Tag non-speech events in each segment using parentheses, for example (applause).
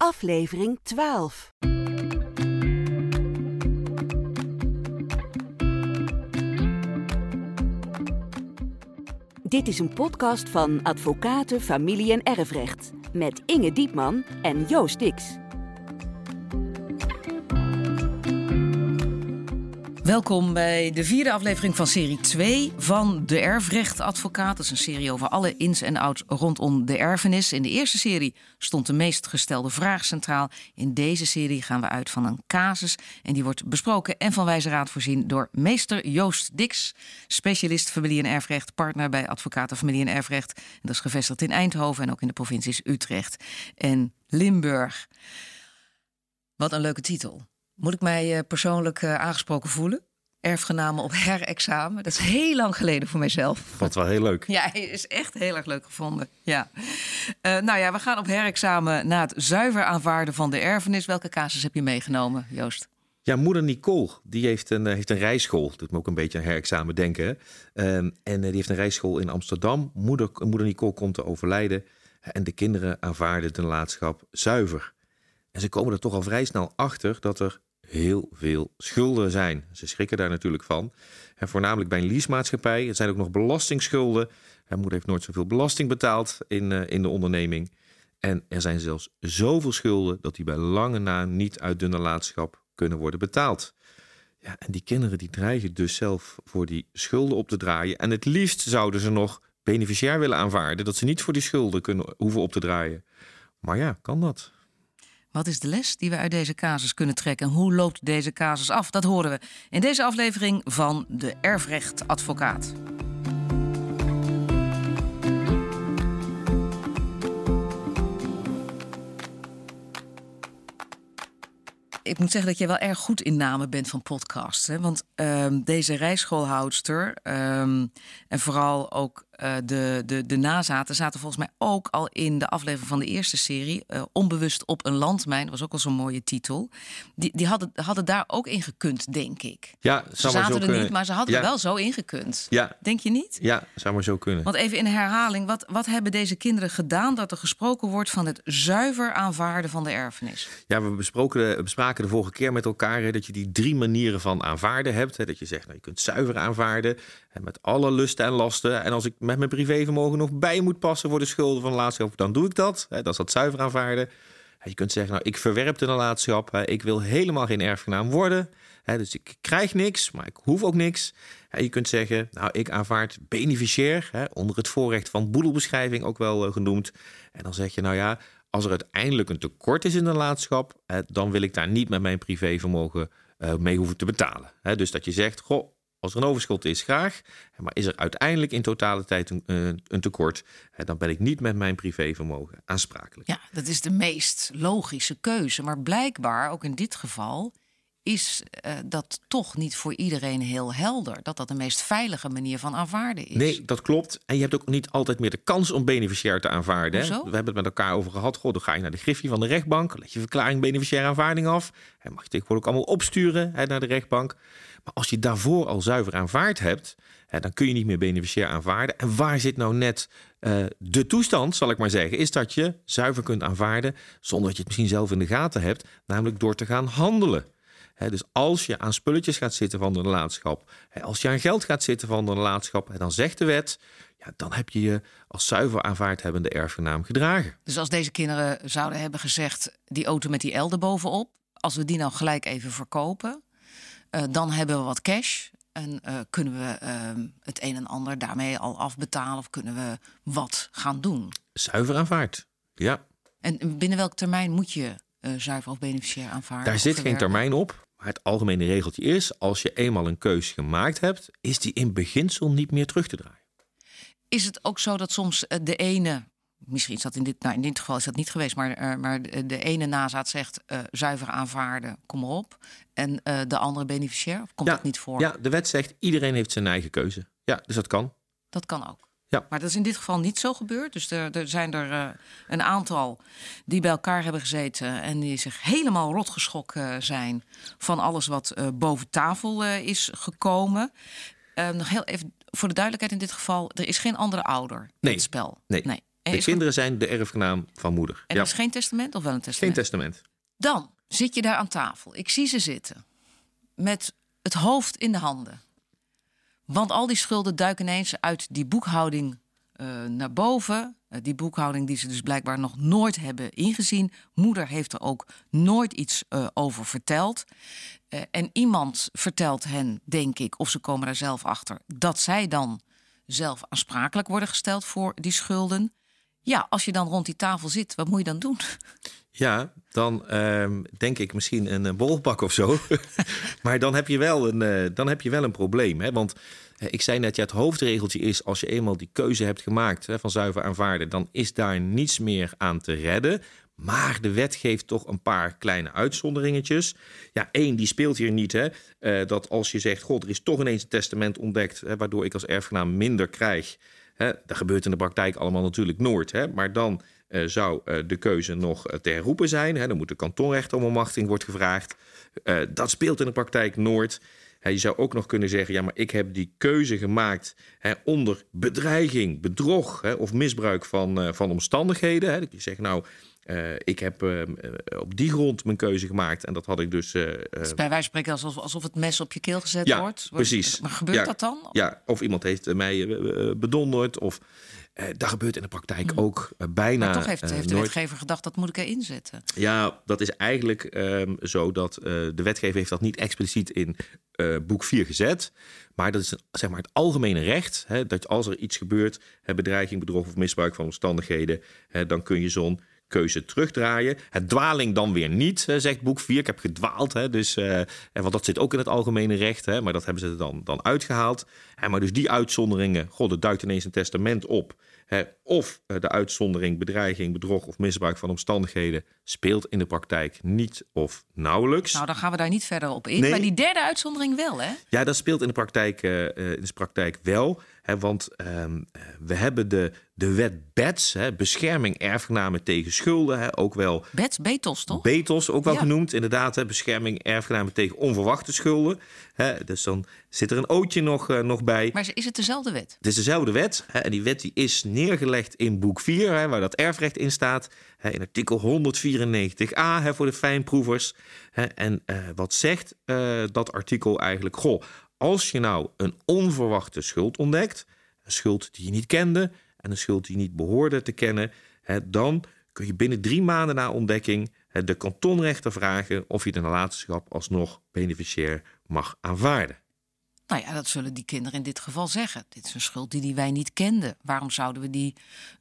aflevering 12. Dit is een podcast van Advocaten, Familie en Erfrecht met Inge Diepman en Joost Dix. Welkom bij de vierde aflevering van serie 2 van De Erfrechtadvocaat. Dat is een serie over alle ins en outs rondom de erfenis. In de eerste serie stond de meest gestelde vraag centraal. In deze serie gaan we uit van een casus. En die wordt besproken en van wijze raad voorzien door meester Joost Dix. Specialist familie- en erfrecht, partner bij Advocaten Familie- en Erfrecht. Dat is gevestigd in Eindhoven en ook in de provincies Utrecht en Limburg. Wat een leuke titel. Moet ik mij eh, persoonlijk eh, aangesproken voelen? Erfgenamen op (laughs) herexamen. Dat is heel lang geleden voor mijzelf. Vond wel heel leuk. Ja, is echt heel erg leuk gevonden. Ja. Uh, nou ja, we gaan op herexamen naar het zuiver aanvaarden van de erfenis. Welke casus heb je meegenomen, Joost? Ja, moeder Nicole, die heeft een, heeft een rijschool. Dat me ook een beetje aan herexamen denken. Um, en die heeft een rijschool in Amsterdam. Moeder, moeder Nicole komt te overlijden. En de kinderen aanvaarden de nalatenschap zuiver. En ze komen er toch al vrij snel achter dat er heel veel schulden zijn. Ze schrikken daar natuurlijk van. En voornamelijk bij een leasemaatschappij. Er zijn ook nog belastingsschulden. Haar moeder heeft nooit zoveel belasting betaald in, uh, in de onderneming. En er zijn zelfs zoveel schulden dat die bij lange na niet uit de nalatenschap kunnen worden betaald. Ja, en die kinderen die dreigen dus zelf voor die schulden op te draaien. En het liefst zouden ze nog beneficiair willen aanvaarden, dat ze niet voor die schulden kunnen hoeven op te draaien. Maar ja, kan dat? Wat is de les die we uit deze casus kunnen trekken? En hoe loopt deze casus af? Dat horen we in deze aflevering van de Erfrechtadvocaat. ik moet zeggen dat je wel erg goed in namen bent van podcasts. Hè? Want um, deze rijschoolhoudster um, en vooral ook uh, de, de, de nazaten zaten volgens mij ook al in de aflevering van de eerste serie. Uh, onbewust op een landmijn, dat was ook al zo'n mooie titel. Die, die hadden, hadden daar ook in gekund, denk ik. Ja, ze zaten er kunnen. niet, maar ze hadden ja. er wel zo in gekund. Ja. Denk je niet? Ja, zou maar zo kunnen. Want even in herhaling, wat, wat hebben deze kinderen gedaan dat er gesproken wordt van het zuiver aanvaarden van de erfenis? Ja, we besproken, bespraken de vorige keer met elkaar hè, dat je die drie manieren van aanvaarden hebt. Hè, dat je zegt, nou, je kunt zuiver aanvaarden met alle lusten en lasten. En als ik met mijn privévermogen nog bij moet passen voor de schulden van de laatschap, dan doe ik dat. Dat is dat zuiver aanvaarden. Je kunt zeggen, nou, ik verwerp de nalatenschap. Ik wil helemaal geen erfgenaam worden. Dus ik krijg niks, maar ik hoef ook niks. Je kunt zeggen, nou, ik aanvaard beneficiair, onder het voorrecht van boedelbeschrijving ook wel eh, genoemd. En dan zeg je, nou ja, als er uiteindelijk een tekort is in de nalatenschap, dan wil ik daar niet met mijn privévermogen uh, mee hoeven te betalen. Dus dat je zegt, goh, als er een overschot is, graag. Maar is er uiteindelijk in totale tijd een, uh, een tekort, dan ben ik niet met mijn privévermogen aansprakelijk. Ja, dat is de meest logische keuze. Maar blijkbaar, ook in dit geval, is uh, dat toch niet voor iedereen heel helder. Dat dat de meest veilige manier van aanvaarden is. Nee, dat klopt. En je hebt ook niet altijd meer de kans om beneficiair te aanvaarden. Hè? We hebben het met elkaar over gehad. Goh, dan ga je naar de griffie van de rechtbank. Leg je verklaring beneficiaire aanvaarding af. En mag je tegenwoordig ook allemaal opsturen hè, naar de rechtbank. Maar als je daarvoor al zuiver aanvaard hebt, hè, dan kun je niet meer beneficiair aanvaarden. En waar zit nou net uh, de toestand, zal ik maar zeggen, is dat je zuiver kunt aanvaarden zonder dat je het misschien zelf in de gaten hebt, namelijk door te gaan handelen. He, dus als je aan spulletjes gaat zitten van de nalatenschap, als je aan geld gaat zitten van de nalatenschap, dan zegt de wet, ja, dan heb je je als zuiver aanvaard hebbende erfgenaam gedragen. Dus als deze kinderen zouden hebben gezegd, die auto met die L bovenop, als we die nou gelijk even verkopen, uh, dan hebben we wat cash. En uh, kunnen we uh, het een en ander daarmee al afbetalen of kunnen we wat gaan doen? Zuiver aanvaard, ja. En binnen welk termijn moet je zuiver of beneficiair aanvaarden? Daar zit geen termijn op. Maar het algemene regeltje is, als je eenmaal een keus gemaakt hebt, is die in beginsel niet meer terug te draaien. Is het ook zo dat soms de ene, misschien is dat in dit, nou in dit geval is dat niet geweest, maar, uh, maar de, ene nazaat zegt uh, zuiver aanvaarden, kom op. En uh, de andere beneficiair, of komt ja, dat niet voor? Ja, de wet zegt iedereen heeft zijn eigen keuze. Ja, dus dat kan. Dat kan ook. Ja. Maar dat is in dit geval niet zo gebeurd. Dus er, er zijn er uh, een aantal die bij elkaar hebben gezeten en die zich helemaal rotgeschrokken zijn van alles wat uh, boven tafel is gekomen. nog heel even voor de duidelijkheid in dit geval: er is geen andere ouder nee. in het spel. Nee. nee. De kinderen zijn de erfgenaam van moeder. Ja. er is geen testament of wel een testament? Geen testament. Dan zit je daar aan tafel. Ik zie ze zitten. Met het hoofd in de handen. Want al die schulden duiken ineens uit die boekhouding uh, naar boven. Uh, die boekhouding die ze dus blijkbaar nog nooit hebben ingezien. Moeder heeft er ook nooit iets uh, over verteld. en iemand vertelt hen, denk ik, of ze komen er zelf achter, dat zij dan zelf aansprakelijk worden gesteld voor die schulden. Ja, als je dan rond die tafel zit, wat moet je dan doen? (laughs) Ja, dan uh, denk ik misschien een borrelbak of zo. (laughs) maar dan heb je wel een, uh, dan heb je wel een probleem. Hè? Want uh, ik zei net, ja, het hoofdregeltje is... als je eenmaal die keuze hebt gemaakt hè, van zuiver aanvaarden... dan is daar niets meer aan te redden. Maar de wet geeft toch een paar kleine uitzonderingetjes. Ja, één, die speelt hier niet. Hè? Dat als je zegt, god, er is toch ineens een testament ontdekt... Hè, waardoor ik als erfgenaam minder krijg... Hè, dat gebeurt in de praktijk allemaal natuurlijk nooit. Hè? Maar dan zou uh, de keuze nog te herroepen zijn. Hè? Dan moet de kantonrechter om omachting wordt gevraagd. Dat speelt in de praktijk nooit. Je zou ook nog kunnen zeggen: ja, maar ik heb die keuze gemaakt hè, onder bedreiging, bedrog hè, of misbruik van, van omstandigheden. Hè? Dat je zegt, nou. Uh, ik heb uh, op die grond mijn keuze gemaakt en dat had ik dus. Uh, dus bij wijze van spreken alsof, alsof het mes op je keel gezet ja, wordt. Precies. Maar gebeurt ja, dat dan? Ja, of iemand heeft mij bedonderd. Of uh, dat gebeurt in de praktijk ook bijna. Maar toch heeft, heeft de nooit. wetgever gedacht dat moet ik erin zetten. Ja, dat is eigenlijk um, zo dat de wetgever heeft dat niet expliciet in boek 4 gezet. Maar dat is zeg maar het algemene recht. Hè, dat als er iets gebeurt, hè, bedreiging, bedrog of misbruik van omstandigheden, hè, dan kun je zo'n keuze terugdraaien. Het dwaling dan weer niet, zegt boek 4. Ik heb gedwaald, hè, dus, uh, want dat zit ook in het algemene recht. Hè, maar dat hebben ze dan, dan uitgehaald. En maar dus die uitzonderingen, god, er duikt ineens een testament op. Hè, of de uitzondering bedreiging, bedrog of misbruik van omstandigheden speelt in de praktijk niet of nauwelijks. Nou, dan gaan we daar niet verder op in. Nee. Maar die derde uitzondering wel, hè? Ja, dat speelt in de praktijk, uh, in de praktijk wel. Hè, want um, we hebben de, de wet BETS, hè, bescherming erfgenamen tegen schulden. Hè, ook wel BETS, BETOS, toch? BETOS, ook wel Ja. genoemd, inderdaad. Hè, bescherming erfgenamen tegen onverwachte schulden. Hè, dus dan zit er een ootje nog, uh, nog bij. Maar is het dezelfde wet? Het is dezelfde wet. Hè, en die wet die is neergelegd in boek 4, hè, waar dat erfrecht in staat. Hè, in artikel 194a hè, voor de fijnproevers. Hè, en uh, wat zegt uh, dat artikel eigenlijk? Goh, als je nou een onverwachte schuld ontdekt, een schuld die je niet kende en een schuld die je niet behoorde te kennen, dan kun je binnen drie maanden na ontdekking de kantonrechter vragen of je de nalatenschap alsnog beneficiair mag aanvaarden. Nou ja, dat zullen die kinderen in dit geval zeggen. Dit is een schuld die, die wij niet kenden. Waarom zouden we die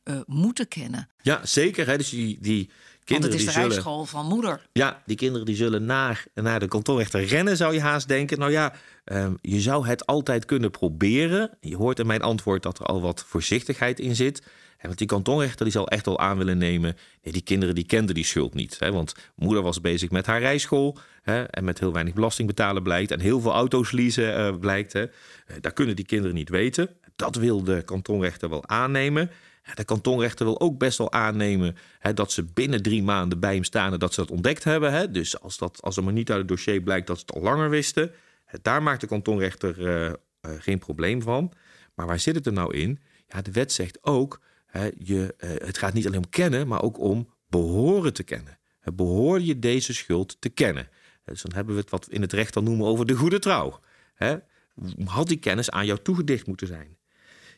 uh, moeten kennen? Ja, zeker. Hè? Dus die, die Want kinderen het is de zullen... rijschool van moeder. Ja, die kinderen die zullen naar, naar de kantonrechter rennen, zou je haast denken. Nou ja, um, je zou het altijd kunnen proberen. Je hoort in mijn antwoord dat er al wat voorzichtigheid in zit. Want die kantonrechter die zal echt wel aan willen nemen. Nee, die kinderen die kenden die schuld niet. Hè? Want moeder was bezig met haar rijschool. Hè? En met heel weinig belasting betalen blijkt. En heel veel auto's leasen uh, blijkt. Hè? Uh, daar kunnen die kinderen niet weten. Dat wil de kantonrechter wel aannemen. De kantonrechter wil ook best wel aannemen hè, dat ze binnen drie maanden bij hem staan en dat ze dat ontdekt hebben. Hè. Dus als, dat, als er maar niet uit het dossier blijkt dat ze het al langer wisten, daar maakt de kantonrechter uh, geen probleem van. Maar waar zit het er nou in? Ja, de wet zegt ook, je, uh, het gaat niet alleen om kennen, maar ook om behoren te kennen. Behoor je deze schuld te kennen? Dus dan hebben we het wat we in het recht dan noemen over de goede trouw. Hè. Had die kennis aan jou toegedicht moeten zijn?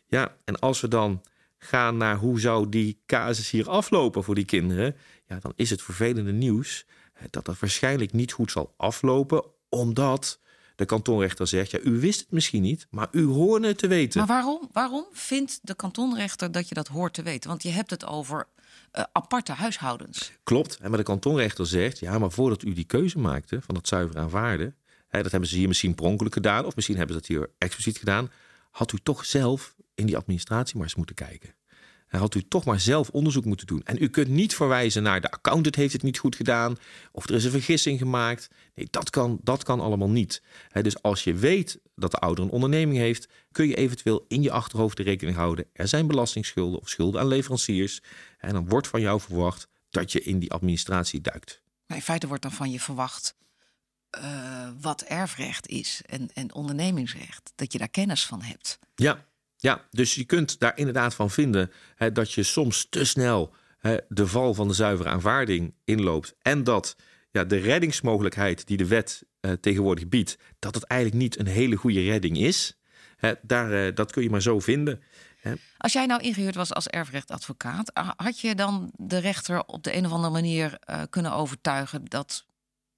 Ja, en als we dan gaan naar hoe zou die casus hier aflopen voor die kinderen, ja, dan is het vervelende nieuws dat dat waarschijnlijk niet goed zal aflopen, omdat de kantonrechter zegt, ja, u wist het misschien niet, maar u hoorde het te weten. Maar waarom, waarom vindt de kantonrechter dat je dat hoort te weten? Want je hebt het over uh, aparte huishoudens. Klopt, maar de kantonrechter zegt, ja, maar voordat u die keuze maakte van het zuiver aanvaarden, hè, dat hebben ze hier misschien per ongeluk gedaan, of misschien hebben ze dat hier expliciet gedaan, had u toch zelf in die administratie maar eens moeten kijken. Had u toch maar zelf onderzoek moeten doen. En u kunt niet verwijzen naar de accountant heeft het niet goed gedaan. Of er is een vergissing gemaakt. Nee, dat kan, dat kan allemaal niet. He, dus als je weet dat de ouder een onderneming heeft... kun je eventueel in je achterhoofd de rekening houden. Er zijn belastingsschulden of schulden aan leveranciers. En dan wordt van jou verwacht dat je in die administratie duikt. Maar in feite wordt dan van je verwacht... Uh, wat erfrecht is en, en ondernemingsrecht. Dat je daar kennis van hebt. Ja, Ja, dus je kunt daar inderdaad van vinden hè, dat je soms te snel hè, de val van de zuivere aanvaarding inloopt. En dat ja, de reddingsmogelijkheid die de wet uh, tegenwoordig biedt, dat het eigenlijk niet een hele goede redding is. Hè, daar, uh, dat kun je maar zo vinden. Als jij nou ingehuurd was als erfrechtadvocaat, had je dan de rechter op de een of andere manier uh, kunnen overtuigen dat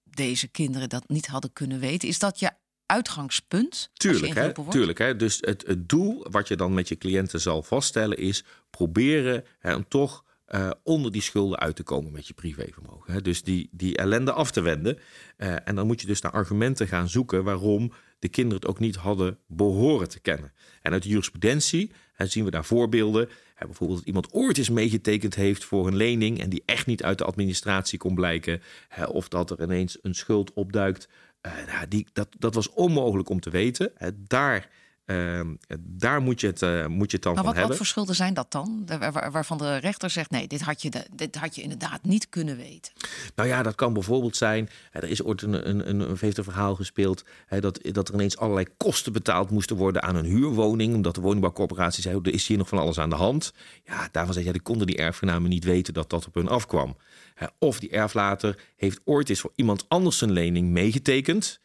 deze kinderen dat niet hadden kunnen weten? Is dat je uitgangspunt? Tuurlijk, hè, tuurlijk hè. Dus het, het doel wat je dan met je cliënten zal vaststellen is proberen hè, om toch uh, onder die schulden uit te komen met je privévermogen. Hè. Dus die, die ellende af te wenden. Uh, en dan moet je dus naar argumenten gaan zoeken waarom de kinderen het ook niet hadden behoren te kennen. En uit de jurisprudentie hè, zien we daar voorbeelden. Hè, bijvoorbeeld dat iemand ooit eens meegetekend heeft voor een lening en die echt niet uit de administratie kon blijken. Hè, of dat er ineens een schuld opduikt uh, nou, die, dat, dat was onmogelijk om te weten. Uh, daar, uh, daar moet, je het, uh, moet je het dan maar van wat, hebben. Wat voor schulden zijn dat dan? Waar, waarvan de rechter zegt: nee, dit had, je de, dit had je inderdaad niet kunnen weten. Nou ja, dat kan bijvoorbeeld zijn. er is ooit een, een, een, een, verhaal gespeeld. dat, dat er ineens allerlei kosten betaald moesten worden aan een huurwoning. Omdat de woningbouwcorporatie zei: er is hier nog van alles aan de hand. Ja, daarvan zei ja, die konden die erfgenamen niet weten dat dat op hun afkwam. Of die erflater heeft ooit eens voor iemand anders een lening meegetekend.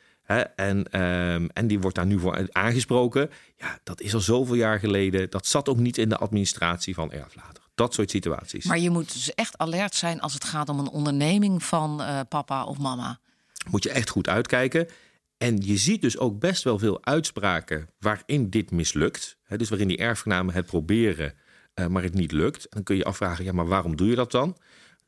en, um, en die wordt daar nu voor aangesproken. Ja, dat is al zoveel jaar geleden. Dat zat ook niet in de administratie van erflater. Dat soort situaties. Maar je moet dus echt alert zijn als het gaat om een onderneming van uh, papa of mama. Moet je echt goed uitkijken. En je ziet dus ook best wel veel uitspraken waarin dit mislukt. dus waarin die erfgenamen het proberen, uh, maar het niet lukt. En dan kun je afvragen, ja, maar waarom doe je dat dan?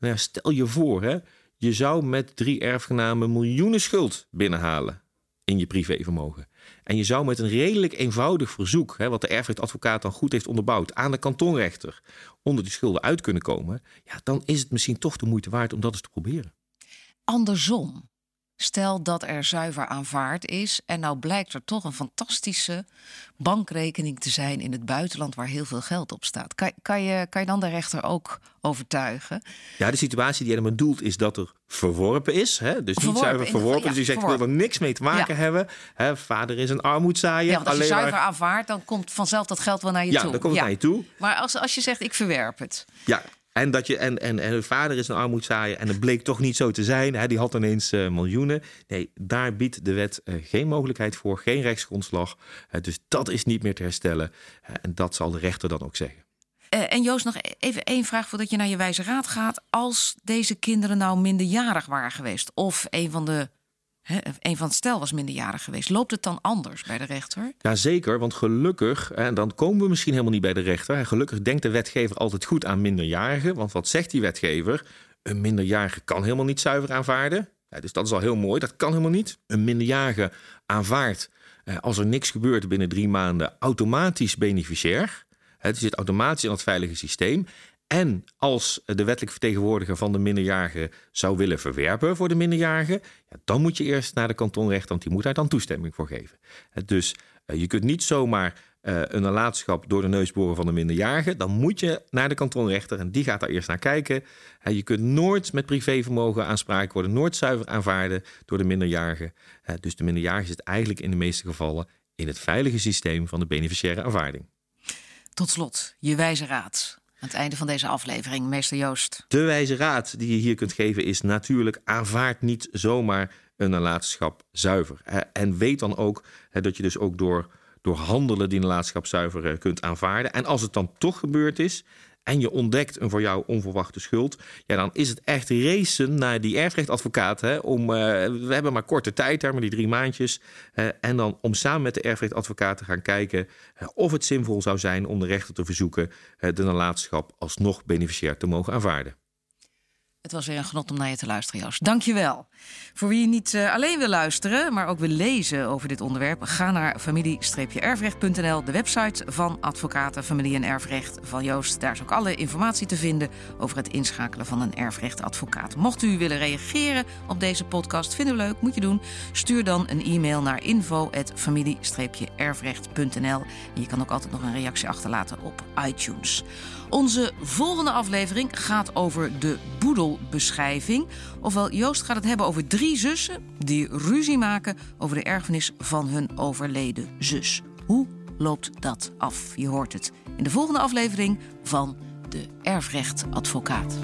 Nou ja, stel je voor, hè, je zou met drie erfgenamen miljoenen schuld binnenhalen in je privévermogen. En je zou met een redelijk eenvoudig verzoek, hè, wat de erfrechtadvocaat dan goed heeft onderbouwd, aan de kantonrechter onder die schulden uit kunnen komen. Ja, dan is het misschien toch de moeite waard om dat eens te proberen. Andersom. Stel dat er zuiver aanvaard is en nou blijkt er toch een fantastische bankrekening te zijn in het buitenland waar heel veel geld op staat. Kan, kan, je, kan je dan de rechter ook overtuigen? Ja, de situatie die hij bedoelt is dat er verworpen is. Hè? Dus niet zuiver verworpen. Ja, dus je zegt, verworpen. ik wil er niks mee te maken ja. hebben. Hè, vader is een armoedzaaier. Ja, want als je zuiver maar... aanvaardt, dan komt vanzelf dat geld wel naar je ja, toe. Ja, dan komt het naar je toe. Maar als, als je zegt, ik verwerp het. Ja, en, dat je, en, en, en hun vader is een armoedzaaier en het bleek toch niet zo te zijn. Hè, die had ineens uh, miljoenen. Nee, daar biedt de wet uh, geen mogelijkheid voor, geen rechtsgrondslag. Uh, dus dat is niet meer te herstellen. en dat zal de rechter dan ook zeggen. en Joost, nog even één vraag voordat je naar je wijze raad gaat. Als deze kinderen nou minderjarig waren geweest... of een van de Een van het stel was minderjarig geweest. Loopt het dan anders bij de rechter? Ja, zeker. Want gelukkig, en dan komen we misschien helemaal niet bij de rechter. Gelukkig denkt de wetgever altijd goed aan minderjarigen. Want wat zegt die wetgever? Een minderjarige kan helemaal niet zuiver aanvaarden. Ja, dus dat is al heel mooi. Dat kan helemaal niet. Een minderjarige aanvaardt, als er niks gebeurt binnen drie maanden, automatisch beneficiair. Het zit automatisch in het veilige systeem. En als de wettelijke vertegenwoordiger van de minderjarige zou willen verwerpen voor de minderjarige, ja, dan moet je eerst naar de kantonrechter, want die moet daar dan toestemming voor geven. Dus uh, je kunt niet zomaar uh, een nalatenschap door de neus boren van de minderjarige. Dan moet je naar de kantonrechter en die gaat daar eerst naar kijken. Je kunt nooit met privévermogen aanspraak worden, nooit zuiver aanvaarden door de minderjarige. dus de minderjarige zit eigenlijk in de meeste gevallen in het veilige systeem van de beneficiaire aanvaarding. Tot slot, je wijze raad. Aan het einde van deze aflevering, meester Joost. De wijze raad die je hier kunt geven is natuurlijk... aanvaard niet zomaar een nalatenschap zuiver. En weet dan ook dat je dus ook door, door handelen die nalatenschap zuiver kunt aanvaarden. En als het dan toch gebeurd is en je ontdekt een voor jou onverwachte schuld, ja, dan is het echt racen naar die erfrechtadvocaat. Hè, om, uh, we hebben maar korte tijd, hè, maar die drie maandjes. Uh, en dan om samen met de erfrechtadvocaat te gaan kijken uh, of het zinvol zou zijn om de rechter te verzoeken de nalatenschap alsnog beneficiair te mogen aanvaarden. Het was weer een genot om naar je te luisteren, Joost. Dank je wel. Voor wie niet uh, alleen wil luisteren, maar ook wil lezen over dit onderwerp... ga naar familie-erfrecht.nl, de website van Advocaten Familie en Erfrecht van Joost. Daar is ook alle informatie te vinden over het inschakelen van een erfrechtadvocaat. Mocht u willen reageren op deze podcast, vinden we leuk, moet je doen. Stuur dan een e-mail naar info.familie-erfrecht.nl. Je kan ook altijd nog een reactie achterlaten op iTunes. Onze volgende aflevering gaat over de boedelbeschrijving. Ofwel, Joost gaat het hebben over drie zussen die ruzie maken over de erfenis van hun overleden zus. Hoe loopt dat af? Je hoort het in de volgende aflevering van De Erfrechtadvocaat.